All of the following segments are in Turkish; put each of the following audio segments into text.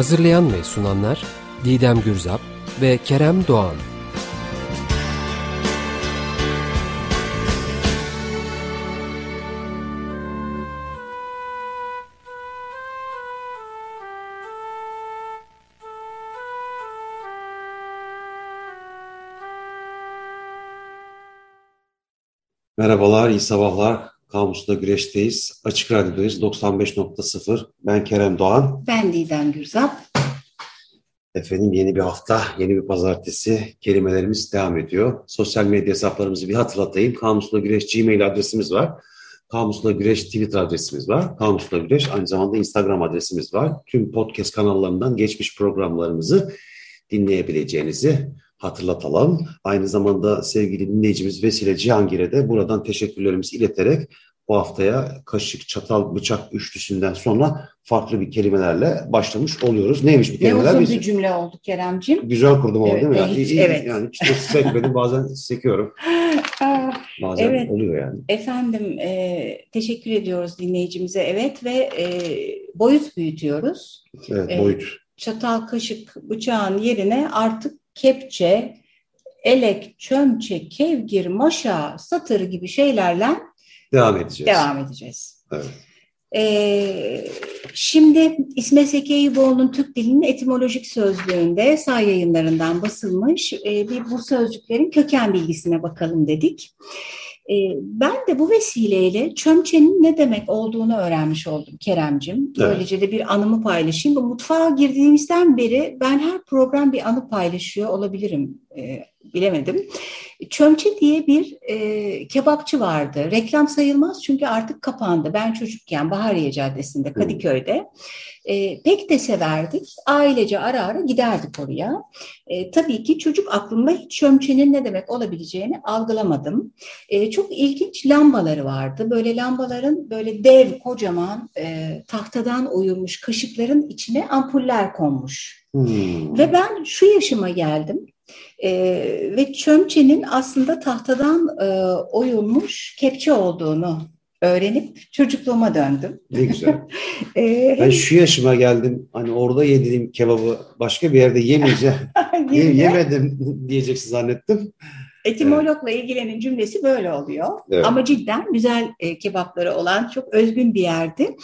Hazırlayan ve sunanlar Didem Gürzap ve Kerem Doğan. Merhabalar, iyi sabahlar. Kamus'ta güreşteyiz. Açık Radyo'dayız. 95.0. Ben Kerem Doğan. Ben Didem Gürzap. Efendim yeni bir hafta, yeni bir pazartesi. Kelimelerimiz devam ediyor. Sosyal medya hesaplarımızı bir hatırlatayım. Kamus'ta güreş Gmail adresimiz var. Kamus'ta güreş Twitter adresimiz var. Kamus'ta güreş aynı zamanda Instagram adresimiz var. Tüm podcast kanallarından geçmiş programlarımızı dinleyebileceğinizi hatırlatalım. Aynı zamanda sevgili dinleyicimiz Vesile Cihangir'e de buradan teşekkürlerimizi ileterek bu haftaya kaşık, çatal, bıçak üçlüsünden sonra farklı bir kelimelerle başlamış oluyoruz. Neymiş bu kelimeler? Ne uzun bir cümle oldu Keremcim. Güzel kurdum evet, değil mi? Yani, hiç, evet. Yani hiç de sekmedim bazen sekiyorum. Bazen evet. oluyor yani. Efendim e, teşekkür ediyoruz dinleyicimize. Evet ve e, boyut büyütüyoruz. Evet boyut. E, çatal, kaşık, bıçağın yerine artık kepçe, elek, çömçe, kevgir, maşa, satır gibi şeylerle devam edeceğiz. Devam edeceğiz. Evet. Ee, şimdi İsmet Zeki Eyüboğlu'nun Türk dilinin etimolojik sözlüğünde sağ yayınlarından basılmış e, bir bu sözcüklerin köken bilgisine bakalım dedik. E, ben de bu vesileyle çömçenin ne demek olduğunu öğrenmiş oldum Keremcim. Evet. Böylece de bir anımı paylaşayım. Bu mutfağa girdiğimizden beri ben her program bir anı paylaşıyor olabilirim. Bilemedim. Çömçe diye bir e, kebapçı vardı. Reklam sayılmaz çünkü artık kapandı. Ben çocukken Bahariye Caddesi'nde Kadıköy'de e, pek de severdik. Ailece ara ara giderdik oraya. E, tabii ki çocuk aklımda hiç çömçenin ne demek olabileceğini algılamadım. E, çok ilginç lambaları vardı. Böyle lambaların böyle dev kocaman e, tahtadan oyulmuş kaşıkların içine ampuller konmuş. Hmm. Ve ben şu yaşıma geldim. E, ve çömçenin aslında tahtadan e, oyulmuş kepçe olduğunu öğrenip çocukluğuma döndüm. Ne güzel. ee, ben şu yaşıma geldim. Hani orada yediğim kebabı başka bir yerde yemeyeceğim. yemedim diyeceksin zannettim. Etimologla evet. ilgilenen cümlesi böyle oluyor. Evet. Ama cidden güzel e, kebapları olan çok özgün bir yerdi.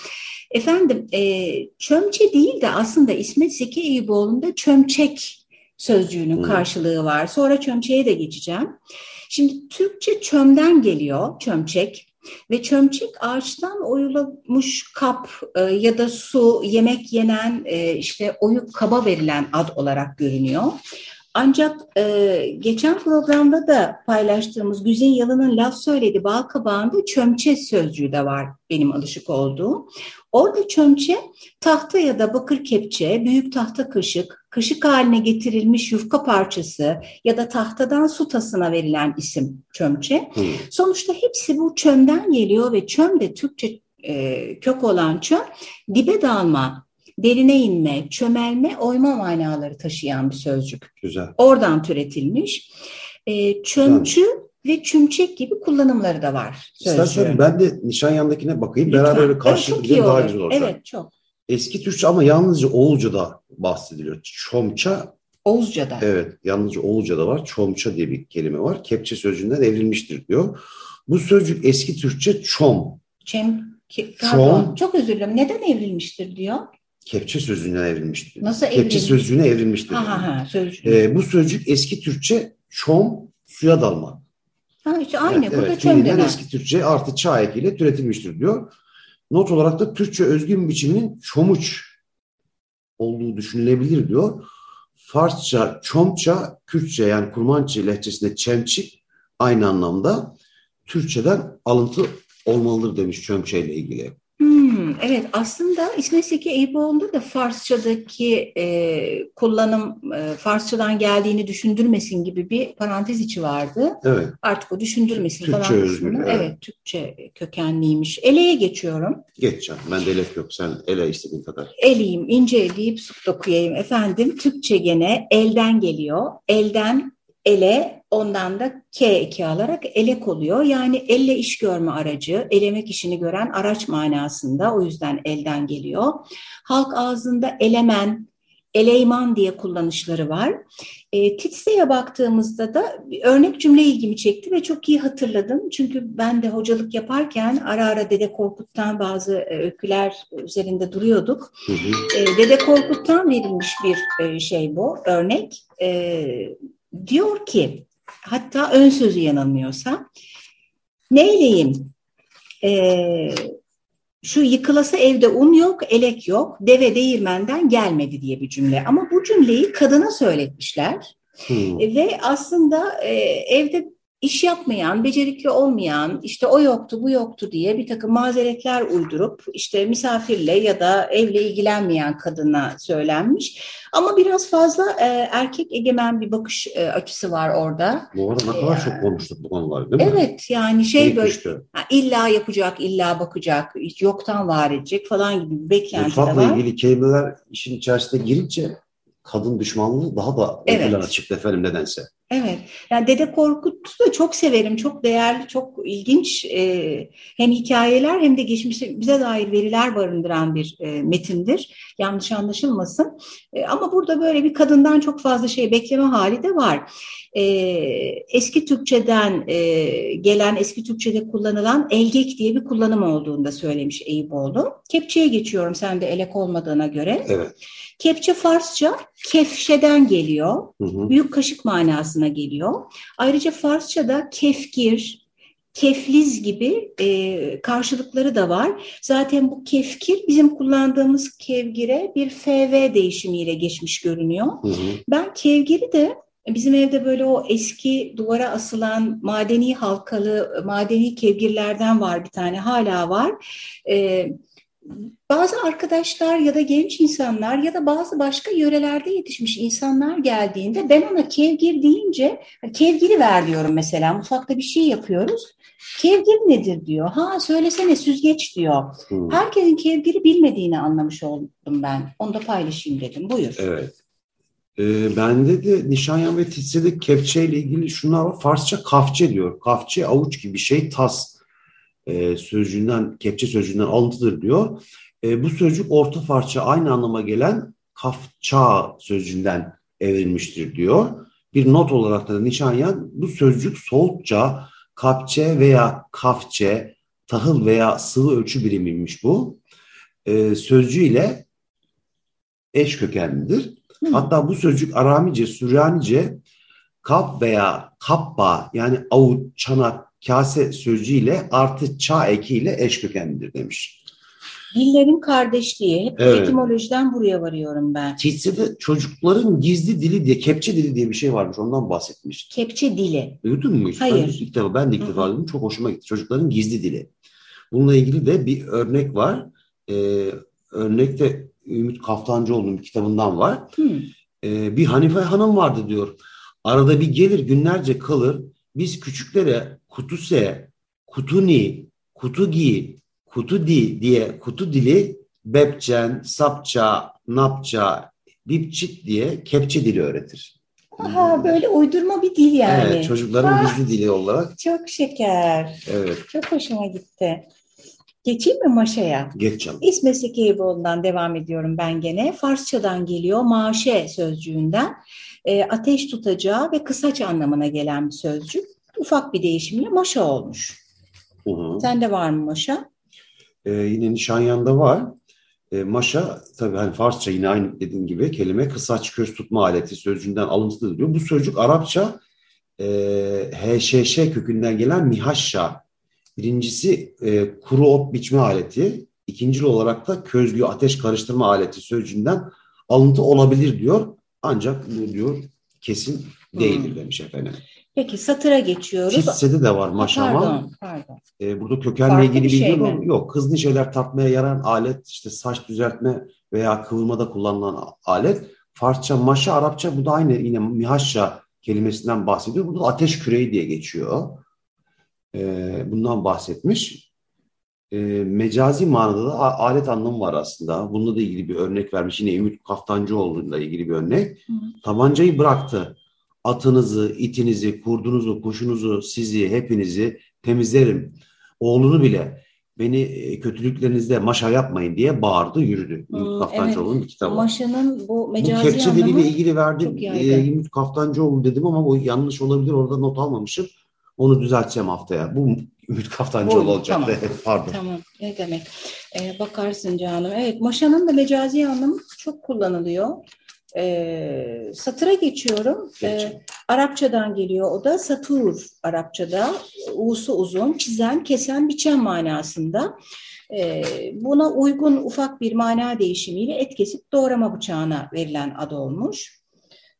Efendim e, çömçe değil de aslında İsmet Zeki Eyüboğlu'nda çömçek sözcüğünün karşılığı var. Sonra çömçeğe de geçeceğim. Şimdi Türkçe çömden geliyor, çömçek. Ve çömçek ağaçtan oyulmuş kap e, ya da su, yemek yenen e, işte oyuk kaba verilen ad olarak görünüyor. Ancak e, geçen programda da paylaştığımız Güzin Yalın'ın laf söyledi bal kabağında çömçe sözcüğü de var benim alışık olduğum. Orada çömçe tahta ya da bakır kepçe, büyük tahta kaşık, kaşık haline getirilmiş yufka parçası ya da tahtadan su tasına verilen isim çömçe. Hmm. Sonuçta hepsi bu çömden geliyor ve çöm de Türkçe e, kök olan çöm dibe dalma, derine inme, çömelme, oyma manaları taşıyan bir sözcük. Güzel. Oradan türetilmiş. E, çömçü Güzel ve çümçek gibi kullanımları da var. İstersen ben de Nişanyan'dakine bakayım. Lütfen. Beraber öyle evet, daha güzel olacak. Evet çok. Eski Türkçe ama yalnızca Oğulca'da bahsediliyor. Çomça. Oğuzca'da. Evet yalnızca Oğulca'da var. Çomça diye bir kelime var. Kepçe sözcüğünden evrilmiştir diyor. Bu sözcük eski Türkçe çom. Çem, ke, çom. Çok özür dilerim. Neden evrilmiştir diyor? Kepçe sözcüğünden evrilmiştir. Nasıl evrilmiş? Kepçe sözcüğüne evrilmiştir. Ha, ha, ha, sözcük. Ee, bu sözcük eski Türkçe çom suya dalma. Ha, işte aynı. Bu evet, da çömdenen. eski Türkçe artı çağ ekiyle türetilmiştir diyor. Not olarak da Türkçe özgün biçiminin çomuç olduğu düşünülebilir diyor. Farsça, çomça, Kürtçe yani Kurmançı lehçesinde çemçik aynı anlamda Türkçeden alıntı olmalıdır demiş çömçeyle ilgili. Hmm, evet aslında İsmet Seki Eyüboğlu'nda da Farsçadaki e, kullanım e, Farsçadan geldiğini düşündürmesin gibi bir parantez içi vardı. Evet. Artık o düşündürmesin Türkçe falan özgür, evet. Evet. Türkçe kökenliymiş. Ele'ye geçiyorum. Geç canım. Ben de elef yok. Sen ele istediğin kadar. Eleyim, ince eleyip sık dokuyayım efendim. Türkçe gene elden geliyor. Elden ele, ondan da K eki alarak elek oluyor. Yani elle iş görme aracı, elemek işini gören araç manasında. O yüzden elden geliyor. Halk ağzında elemen, eleyman diye kullanışları var. E, Titse'ye baktığımızda da örnek cümle ilgimi çekti ve çok iyi hatırladım. Çünkü ben de hocalık yaparken ara ara Dede Korkut'tan bazı e, öyküler üzerinde duruyorduk. Hı hı. E, Dede Korkut'tan verilmiş bir e, şey bu, örnek. E, diyor ki, hatta ön sözü yanılmıyorsam, neyleyim? E, şu yıkılası evde un yok, elek yok, deve değirmenden gelmedi diye bir cümle. Ama bu cümleyi kadına söyletmişler. E, Ve aslında e, evde iş yapmayan, becerikli olmayan, işte o yoktu, bu yoktu diye bir takım mazeretler uydurup işte misafirle ya da evle ilgilenmeyen kadına söylenmiş. Ama biraz fazla e, erkek egemen bir bakış e, açısı var orada. Bu arada ne kadar Ya. çok konuştuk bu konuları değil mi? Evet yani şey İlk böyle üçte. ha, illa yapacak, illa bakacak, yoktan var edecek falan gibi bir beklenti Mutfakla var. ilgili kelimeler işin içerisine girince kadın düşmanlığı daha da ön Evet. plana çıktı efendim nedense. Evet, yani Dede Korkut'u da çok severim, çok değerli, çok ilginç e, hem hikayeler hem de geçmişe bize dair veriler barındıran bir e, metindir. Yanlış anlaşılmasın. E, ama burada böyle bir kadından çok fazla şey bekleme hali de var. E, eski Türkçeden e, gelen, eski Türkçede kullanılan elgek diye bir kullanım olduğunu da söylemiş Eyüboğlu. Kepçeye geçiyorum sen de elek olmadığına göre. Evet. Kepçe Farsça kefşeden geliyor Hı hı. büyük kaşık manasına geliyor. Ayrıca Farsça'da kefkir, kefliz gibi e, karşılıkları da var. Zaten bu kefkir bizim kullandığımız kevgire bir FV değişimiyle geçmiş görünüyor. Hı hı. Ben kevgiri de bizim evde böyle o eski duvara asılan madeni halkalı, madeni kevgirlerden var bir tane hala var. E, bazı arkadaşlar ya da genç insanlar ya da bazı başka yörelerde yetişmiş insanlar geldiğinde ben ona kevgir deyince kevgiri ver diyorum mesela mutfakta bir şey yapıyoruz. Kevgir nedir diyor. Ha söylesene süzgeç diyor. Hı. Herkesin kevgiri bilmediğini anlamış oldum ben. Onu da paylaşayım dedim. Buyur. Evet. Ee, bende de Nişanyan ve Titse'de kepçe ile ilgili şunlar var. Farsça kafçe diyor. Kafçe avuç gibi şey tas e, sözcüğünden, kepçe sözcüğünden alıntıdır diyor. E, bu sözcük orta Farsça aynı anlama gelen kafça sözcüğünden evrilmiştir diyor. Bir not olarak da Nişanyan bu sözcük Soğutça, kapçe veya kafçe, tahıl veya sıvı ölçü birimiymiş bu. E, sözcüğüyle eş kökenlidir. Hı. Hatta bu sözcük Aramice, Süryanice kap veya kappa yani avuç, çanak, kase sözcüğüyle artı ça ekiyle eş kökenlidir demiş. Dillerin kardeşliği. Hep Evet. etimolojiden buraya varıyorum ben. Titse'de çocukların gizli dili diye, kepçe dili diye bir şey varmış. Ondan bahsetmişti. Kepçe dili. Duydun mu hiç? Hayır. Ben ilk defa, ben de ilk defa duydum. Çok hoşuma gitti. Çocukların gizli dili. Bununla ilgili de bir örnek var. Ee, örnekte Ümit Kaftancıoğlu'nun kitabından var. Hmm. Ee, bir Hanife Hanım vardı diyor. Arada bir gelir günlerce kalır. Biz küçüklere kutuse, kutuni, kutugi, kutudi diye kutu dili Bepçen, Sapça, Napça, Dipçik diye kepçe dili öğretir. Aha böyle uydurma bir dil yani. Evet, çocukların Ah. gizli dili olarak. Çok şeker. Evet, Çok hoşuma gitti. Geçeyim mi Maşa'ya? geç canım. İsmet Sekeyboğlu'ndan devam ediyorum ben gene. Farsçadan geliyor, maşe sözcüğünden. E, ateş tutacağı ve kısaç anlamına gelen bir sözcük. Ufak bir değişimle maşa olmuş. Hı hı. Sende var mı maşa? Ee, yine Nişanyan'da var. Ee, maşa tabii hani Farsça yine aynı dediğim gibi kelime kısaç köz tutma aleti sözcüğünden alıntılı diyor. Bu sözcük Arapça e, HŞŞ kökünden gelen mihaşşa. Birincisi e, kuru ot biçme aleti. İkincil olarak da közlü ateş karıştırma aleti sözcüğünden alıntı olabilir diyor. Ancak bu diyor kesin değildir demiş efendim. Peki satıra geçiyoruz. Kissede de var Ha, maşama. Pardon, pardon. E, burada kökenle Farklı ilgili bir şey yok. mi? Yok. Hızlı şeyler tartmaya yarayan alet, işte saç düzeltme veya kıvırmada kullanılan alet. Farsça, maşa, Arapça bu da aynı yine mihaşşa kelimesinden bahsediyor. Burada da ateş küreği diye geçiyor. E, bundan bahsetmiş. E, mecazi manada da alet anlamı var aslında. Bununla da ilgili bir örnek vermiş. Yine Ümit Kaftancıoğlu'yla ilgili bir örnek. Hı. Tabancayı bıraktı. Atınızı, itinizi, kurdunuzu, kuşunuzu, sizi, hepinizi temizlerim. Oğlunu bile beni e, kötülüklerinizde maşa yapmayın diye bağırdı, yürüdü. Hı, Ümit Kaftancıoğlu'nun bir kitabı. Maşanın bu Bu mecazi kepçe diliyle anlamı ilgili verdiğim çok e. Ümit Kaftancıoğlu dedim ama o yanlış olabilir. Orada not almamışım. Onu düzelteceğim haftaya. Bu Ümit Kaftancıoğlu Bu, olacaktı. Pardon. Tamam, ne demek? Ee, bakarsın canım. Evet, maşanın da mecazi anlamı çok kullanılıyor. Ee, satıra geçiyorum. Ee. Arapçadan geliyor o da. Satur Arapçada. U'su uzun, çizen, kesen, biçen manasında. Ee, buna uygun ufak bir mana değişimiyle et kesip doğrama bıçağına verilen ad olmuş.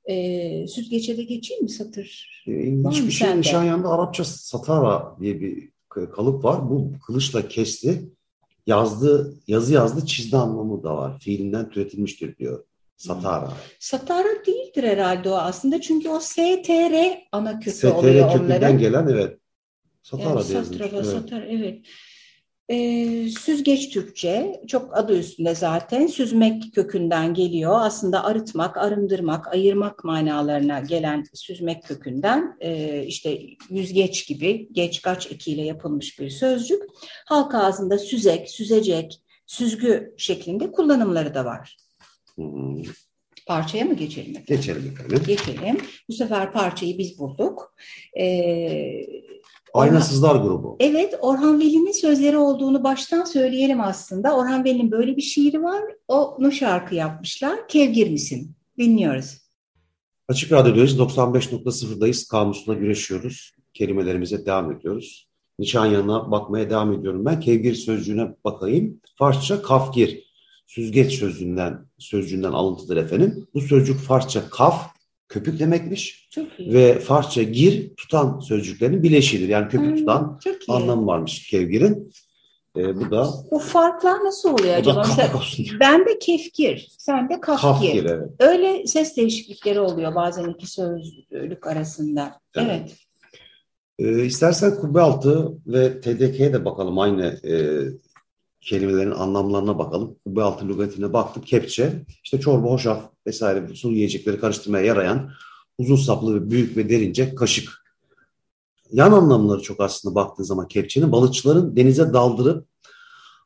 Ee, süzgeçe de geçeyim mi satır? E, İlginç Var mı bir şey. Nişanyan'da Arapça satara diye bir kalıp var. Bu kılıçla kesti. Yazdı, yazı yazdı, çizdi anlamı da var. Fiilinden türetilmiştir diyor. Satara. Satara değildir herhalde o aslında çünkü o STR ana kökü STR oluyor kökünden onların. gelen evet. Satara Yani diye yazılmış. satrava, Evet. evet. Ee, süzgeç Türkçe, çok adı üstünde zaten. Süzmek kökünden geliyor. Aslında arıtmak, arındırmak, ayırmak manalarına gelen süzmek kökünden e, işte yüzgeç gibi geç kaç ekiyle yapılmış bir sözcük. Halk ağzında süzek, süzecek, süzgü şeklinde kullanımları da var. Hmm. Parçaya mı geçelim efendim? Geçelim efendim. Geçelim. Bu sefer parçayı biz bulduk. Ee, Aynasızlar grubu. evet, Orhan Veli'nin sözleri olduğunu baştan söyleyelim aslında. Orhan Veli'nin böyle bir şiiri var. Onu şarkı yapmışlar. Kevgir misin? Dinliyoruz. Açık Radyo'dayız. 95.0'dayız. Kamusla güreşiyoruz. Kelimelerimize devam ediyoruz. Nişanyan'a bakmaya devam ediyorum. Ben kevgir sözcüğüne bakayım. Farsça kafgir. Süzgeç sözcüğünden, sözcüğünden alıntıdır efendim. Bu sözcük Farsça kaf, köpük demekmiş. Çok iyi. Ve Farsça gir, tutan sözcüklerin bileşiğidir. Yani köpük Hmm, tutan anlamı varmış kevgirin. Ee, bu da, Bu farklar nasıl oluyor acaba? Mesela ben de kefkir, sen de kafgir. Kafgir evet. Öyle ses değişiklikleri oluyor bazen iki sözlük arasında. Evet. Evet. Ee, istersen kubbe altı ve TDK'ye de bakalım aynı e, kelimelerin anlamlarına bakalım. Kubbe altı lügatine baktık. Kepçe, işte çorba, hoşaf vesaire sulu yiyecekleri karıştırmaya yarayan uzun saplı ve büyük ve derince kaşık. Yan anlamları çok aslında baktığın zaman kepçenin balıkçıların denize daldırıp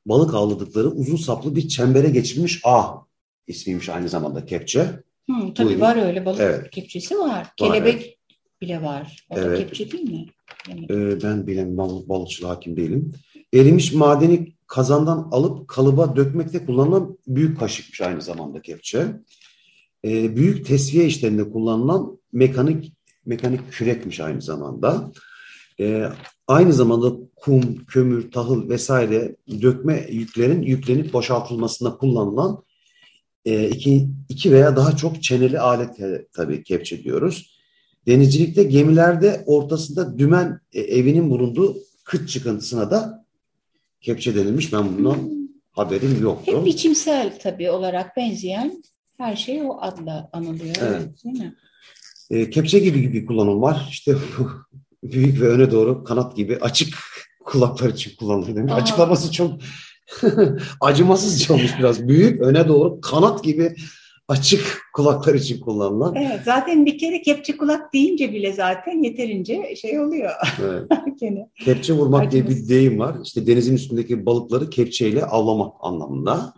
balık avladıkları uzun saplı bir çembere geçirilmiş ağ ismiymiş aynı zamanda kepçe. Hı, tabii Buyurun. var öyle balık Evet. kepçesi var. Kelebek bile var. O da Evet. kepçe değil mi? Evet. Ee, ben bilemem, balık, balıkçılığa hakim değilim. Erimiş madeni kazandan alıp kalıba dökmekte kullanılan büyük kaşıkmış aynı zamanda kepçe. Ee, büyük tesviye işlerinde kullanılan mekanik mekanik kürekmiş aynı zamanda. Ee, aynı zamanda kum, kömür, tahıl vesaire dökme yüklerin yüklenip boşaltılmasında kullanılan e, iki, iki veya daha çok çeneli alet e, tabii kepçe diyoruz. Denizcilikte gemilerde ortasında dümen e, evinin bulunduğu kıç çıkıntısına da kepçe denilmiş. Ben bundan haberim yoktu. Hep biçimsel tabii olarak benzeyen her şey o adla anılıyor. Evet. Değil mi? E, kepçe gibi bir kullanım var. İşte büyük ve öne doğru kanat gibi açık kulaklar için kullanılıyor. demiş. Aa. Açıklaması çok acımasızca olmuş biraz. Büyük öne doğru kanat gibi açık kulaklar için kullanılan. Evet, zaten bir kere kepçe kulak deyince bile zaten yeterince şey oluyor. Evet. Gene. Kepçe vurmak diye bir deyim var. İşte denizin üstündeki balıkları kepçeyle avlamak anlamında.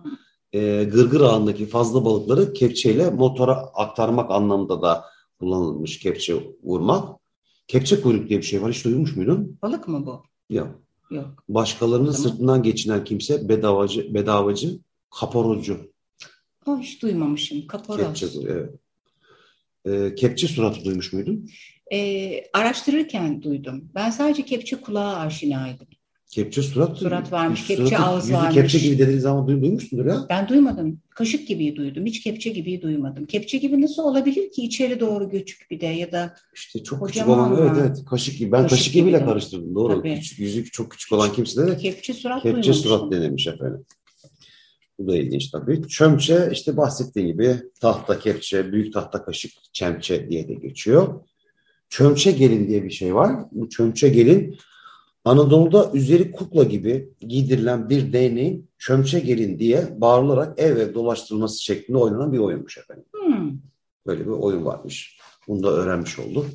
Ee, gırgır ağındaki fazla balıkları kepçeyle motora aktarmak anlamında da kullanılmış kepçe vurmak. Kepçe kuyruk diye bir şey var. Hiç duymuş muydun? Balık mı bu? Yok. Yok. Başkalarının Tamam. sırtından geçinen kimse bedavacı, bedavacı, kaporocu. O hiç duymamışım. Kaparoz. Kepçe, evet. Ee, kepçe suratı duymuş muydun? Ee, araştırırken duydum. Ben sadece kepçe kulağa aşinaydım. Kepçe surat. Surat varmış, Suratı- kepçe ağız yüzü varmış. kepçe gibi dediğiniz zaman duy- duymuşsundur ya. Ben duymadım. Kaşık gibi duydum. Hiç kepçe gibi duymadım. Kepçe gibi nasıl olabilir ki içeri doğru göçük bir de ya da İşte çok küçük olan evet mı? evet kaşık gibi. Ben Kaşık kaşık, gibiyle gibi. karıştırdım doğru. Tabii. Küçük, yüzü çok küçük olan kimse de kepçe surat kepçe duymamıştım. surat denemiş efendim. Bu da ilginç tabii. Çömçe işte bahsettiğim gibi tahta kepçe, büyük tahta kaşık, çemçe diye de geçiyor. Çömçe gelin diye bir şey var. Bu çömçe gelin Anadolu'da üzeri kukla gibi giydirilen bir değneğin çömçe gelin diye bağırılarak ev ev dolaştırılması şeklinde oynanan bir oyunmuş efendim. Hmm. Böyle bir oyun varmış. Bunu da öğrenmiş olduk.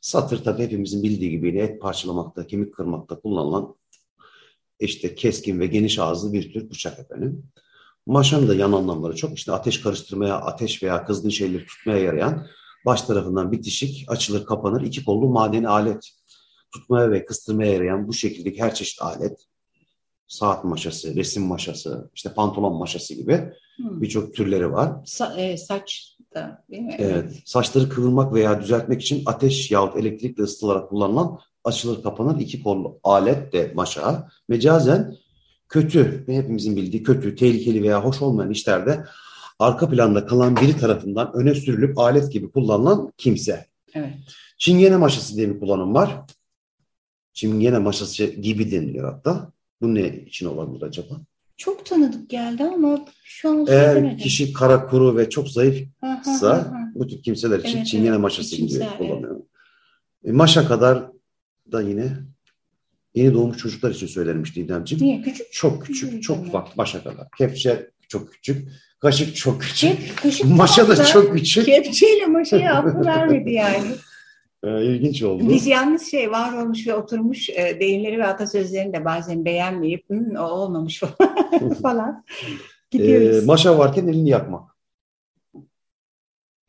Satır tabii hepimizin bildiği gibi et parçalamakta, kemik kırmakta kullanılan işte keskin ve geniş ağızlı bir tür bıçak efendim. Maşanın da yan anlamları çok. İşte ateş karıştırmaya, ateş veya kızgın şeyleri tutmaya yarayan baş tarafından bitişik, açılır kapanır iki kollu madeni alet. Tutmaya ve kıstırmaya yarayan bu şekildeki her çeşit alet, saat maşası, resim maşası, işte pantolon maşası gibi Hmm. birçok türleri var. Sa- e, saç da değil mi? Evet. Saçları kıvırmak veya düzeltmek için ateş yahut elektrikle ısıtılarak kullanılan açılır kapanır iki kollu alet de maşa. Mecazen kötü ve hepimizin bildiği kötü, tehlikeli veya hoş olmayan işlerde arka planda kalan biri tarafından öne sürülüp alet gibi kullanılan kimse. Evet. Çingene maşası diye bir kullanım var. Çingene maşası gibi deniliyor hatta. Bu ne için olabilir acaba? Çok tanıdık geldi ama şu an Eğer söylemedim. kişi kara kuru ve çok zayıf Ha, ha, ha, ise ha. bu tür kimseler için Evet, çingene evet, maşası gibi kullanıyor. E, maşa kadar da yine yeni doğmuş çocuklar için söylenmiş Didemciğim. Niye? Küçük Çok küçük, Hı, çok ufak maşa kadar. Kepçe çok küçük, kaşık çok küçük, Kep, kaşık maşa da çok küçük. Kepçeyle maşaya aklı vermedi yani. E, ilginç oldu. Biz yalnız şey var olmuş ve oturmuş e, deyimleri ve atasözlerini de bazen beğenmeyip "Hı, o olmamış falan E, gidiyoruz. maşa varken elini yakmak.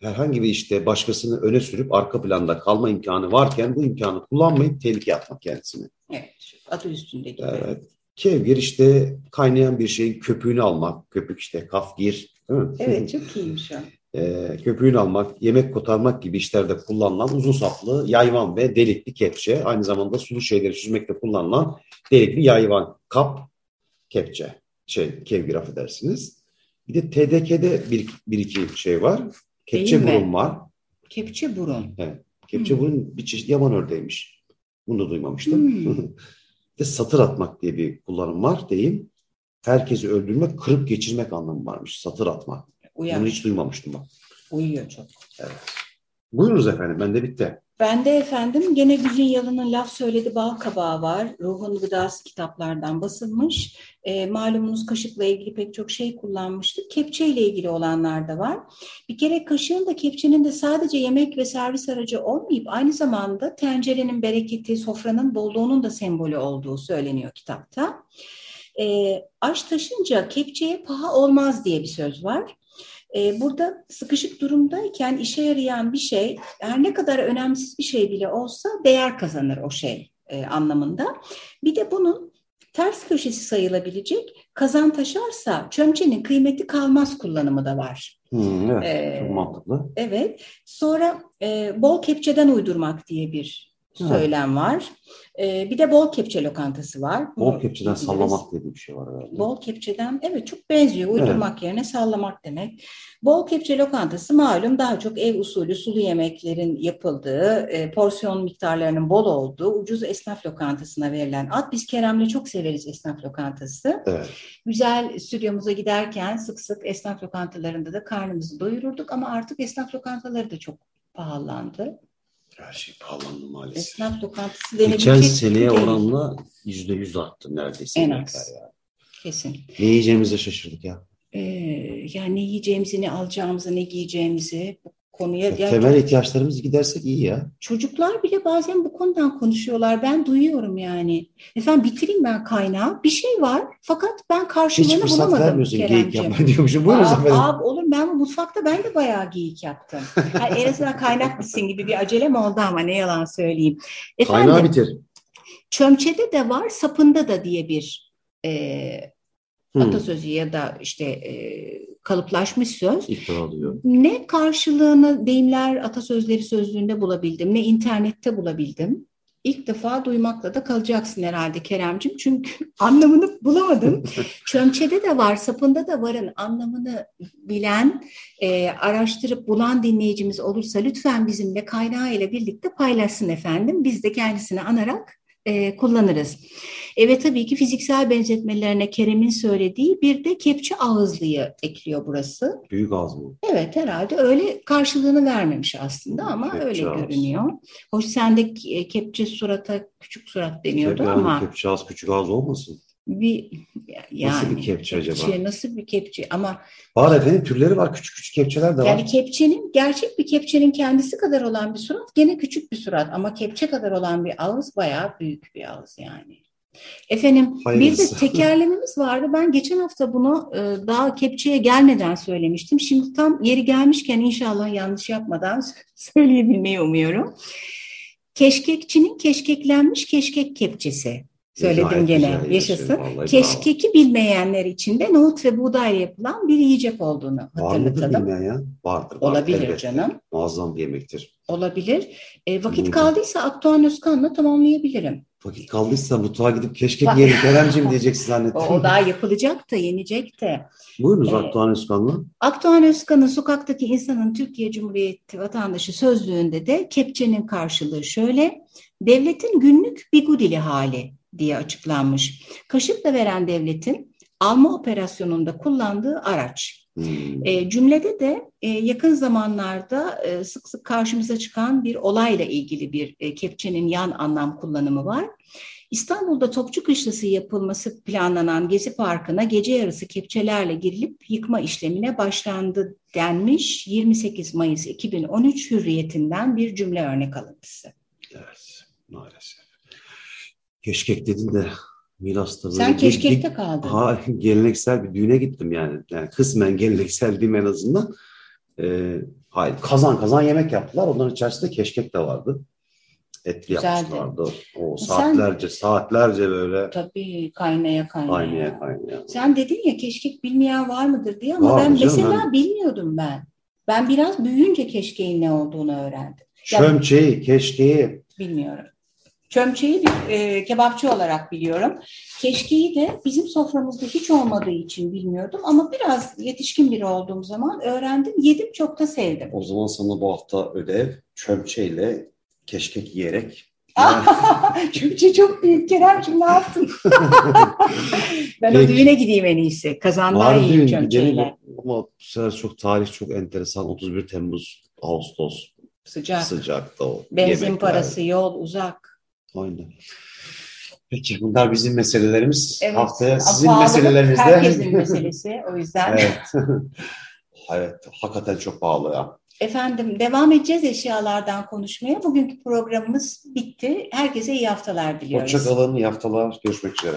Herhangi bir işte başkasını öne sürüp arka planda kalma imkanı varken bu imkanı kullanmayıp tehlike atmak kendisine. evet, adı üstünde gibi. Evet. Kevgir işte kaynayan bir şeyin köpüğünü almak. Köpük işte kafgir. Değil mi? Evet, çok iyiymiş o. Ee, köpüğünü almak, yemek kotarmak gibi işlerde kullanılan uzun saplı yayvan ve delikli kepçe. Aynı zamanda sulu şeyleri süzmekte kullanılan delikli yayvan, kap, kepçe. Şey, kevgir affedersiniz. Bir de TDK'de bir, bir iki şey var. Kepçe Değil mi? burun var. Kepçe burun. Kepçe Hmm. burun bir çeşit yaban ördeğiymiş. Bunu da duymamıştım. Hmm. De satır atmak diye bir kullanım var deyim. Herkesi öldürmek, kırıp geçirmek anlamı varmış. Satır atmak. Uyar. Bunu hiç duymamıştım bak. Uyuyor çok. Buyurunuz efendim, bende bitti. Bende efendim gene Güzin Yalın'ın Laf Söyledi Bal Kabağı var. Ruhun Gıdası kitaplardan basılmış. E, malumunuz kaşıkla ilgili pek çok şey kullanmıştık. Kepçe ile ilgili olanlar da var. Bir kere kaşığın da kepçenin de sadece yemek ve servis aracı olmayıp aynı zamanda tencerenin bereketi, sofranın bolluğunun da sembolü olduğu söyleniyor kitapta. E, aş taşınca kepçeye paha olmaz diye bir söz var. E, burada sıkışık durumdayken işe yarayan bir şey her ne kadar önemsiz bir şey bile olsa değer kazanır o şey e, anlamında. Bir de bunun ters köşesi sayılabilecek kazan taşarsa çömçenin kıymeti kalmaz kullanımı da var. Hmm, evet, Ee, çok mantıklı. Evet. Sonra e, bol kepçeden uydurmak diye bir Ha. söylem var. E, bir de bol kepçe lokantası var. Bol Bunu kepçeden biliriz. sallamak diye bir şey var herhalde. Bol kepçeden evet çok benziyor. Uydurmak yerine sallamak demek. Bol kepçe lokantası malum daha çok ev usulü sulu yemeklerin yapıldığı, e, porsiyon miktarlarının bol olduğu ucuz esnaf lokantasına verilen ad. Biz Kerem'le çok severiz esnaf lokantası. Evet. Güzel stüdyomuza giderken sık sık esnaf lokantalarında da karnımızı doyururduk ama artık esnaf lokantaları da çok pahalandı. Her şey pahalandı maalesef. Esnaf lokantası denebilecek Geçen gibi seneye oranla yüzde yüz arttı neredeyse. En az. ya. Kesin. Ne yiyeceğimize şaşırdık ya. Ee, yani ne yiyeceğimizi, ne alacağımızı, ne giyeceğimizi bu konuya... ya Temel ihtiyaçlarımızı gidersek iyi ya. Çocuklar bile bazen bu konudan konuşuyorlar. Ben duyuyorum yani. Efendim bitireyim ben kaynağı. Bir şey var fakat ben karşılığını Hiç fırsat bulamadım vermiyorsun geyik yapmaya diyormuşum. Buyurunuz Aa, efendim. aa, olur ben bu mutfakta ben de bayağı geyik yaptım. Yani en azından kaynak bitsin gibi bir acelem oldu ama ne yalan söyleyeyim. Efendim Kaynağı bitir. çömçede de var sapında da diye bir e, atasözü ya da işte e, kalıplaşmış söz. İftira alıyor. Ne karşılığını deyimler atasözleri sözlüğünde bulabildim ne internette bulabildim. ilk defa duymakla da kalacaksın herhalde Keremcim. Çünkü anlamını bulamadım. Çömçede de var, sapında da varın anlamını bilen, e, araştırıp bulan dinleyicimiz olursa lütfen bizimle kaynağı ile birlikte paylaşsın efendim. Biz de kendisini anarak e, kullanırız. Evet tabii ki fiziksel benzetmelerine Kerem'in söylediği bir de kepçe ağızlıyı ekliyor burası. Büyük ağız mı? Evet herhalde öyle karşılığını vermemiş aslında ama Kepçe öyle ağız. görünüyor. Hoş sende ke- kepçe surata küçük surat deniyordu Yani ama Kepçe ağız küçük ağız olmasın? bir yani Nasıl bir kepçe acaba? Nasıl bir kepçe ama Var efendim türleri var. Küçük küçük kepçeler de var. yani kepçenin gerçek bir kepçenin kendisi kadar olan bir surat gene küçük bir surat ama kepçe kadar olan bir ağız bayağı büyük bir ağız yani. Efendim bir de Hayırlısı. tekerlememiz vardı. Ben geçen hafta bunu e, daha kepçeye gelmeden söylemiştim. Şimdi tam yeri gelmişken inşallah yanlış yapmadan söyleyebilmeyi umuyorum. Keşkekçinin keşkeklenmiş keşkek kepçesi. Söyledim gene. yaşasın. Vallahi bravo. Keşkeki bilmeyenler için de nohut ve buğdayla yapılan bir yiyecek olduğunu Var mıdır hatırlatalım. bilmeyen ya? Vardır. Olabilir elbette. canım. Muazzam bir yemektir. Olabilir. E, vakit Buyurun. kaldıysa Akdoğan Özkan'la tamamlayabilirim. Vakit kaldıysa mutfağa gidip keşke Bak- yiyelim Keremciğim diyeceksin zannettim. O, daha yapılacak da yenecek de. Buyurunuz Ee, Akdoğan Özkan'la. Akdoğan Özkan'ın sokaktaki insanın Türkiye Cumhuriyeti vatandaşı sözlüğünde de kepçenin karşılığı şöyle. Devletin günlük bigudili hali diye açıklanmış. Kaşıkla veren devletin alma operasyonunda kullandığı araç. Hmm. E, cümlede de e, yakın zamanlarda e, sık sık karşımıza çıkan bir olayla ilgili bir e, kepçenin yan anlam kullanımı var. İstanbul'da Topçu Kışlası yapılması planlanan Gezi Parkı'na gece yarısı kepçelerle girilip yıkma işlemine başlandı denmiş 28 Mayıs 2013 hürriyetinden bir cümle örnek alıntısı. Evet, maalesef. Keşkek dedin de Milas'ta böyle Sen keşkekte bir- kaldın. Ha, geleneksel bir düğüne gittim yani. Yani kısmen geleneksel diyeyim en azından. Ee, hayır, kazan kazan yemek yaptılar. Onların içerisinde keşkek de vardı. Etli Güzeldi. yapmışlardı. O Sen- saatlerce, saatlerce böyle Tabii kaynaya kaynaya. kaynaya kaynaya. Sen dedin ya keşkek bilmeyen var mıdır diye ama Vardı ben canım, mesela ben- bilmiyordum ben. Ben biraz büyüyünce keşkeğin ne olduğunu öğrendim. Çömçeği, keşkeği. Bilmiyorum. Çömçeyi bir e, kebapçı olarak biliyorum. Keşkeyi de bizim soframızda hiç olmadığı için bilmiyordum ama biraz yetişkin biri olduğum zaman öğrendim. Yedim çok da sevdim. O zaman sana bu hafta ödev çömçeyle keşkek yiyerek. Çömçe çok büyük Keremciğim ne yaptın? ben o Peki. düğüne gideyim en iyisi. Kazanda Var yiyeyim gidelim ama bu sefer çok tarih çok enteresan. 31 Temmuz, Ağustos Sıcak. sıcakta o Benzin yemekler. parası, yol uzak. Aynen. Peki bunlar bizim meselelerimiz. Evet. Haftaya sizin pahalılık meselelerinizde. Herkesin meselesi o yüzden. evet. evet, hakikaten çok pahalı ya. Efendim devam edeceğiz eşyalardan konuşmaya. Bugünkü programımız bitti. Herkese iyi haftalar diliyoruz. Hoşçakalın, iyi haftalar. Görüşmek üzere.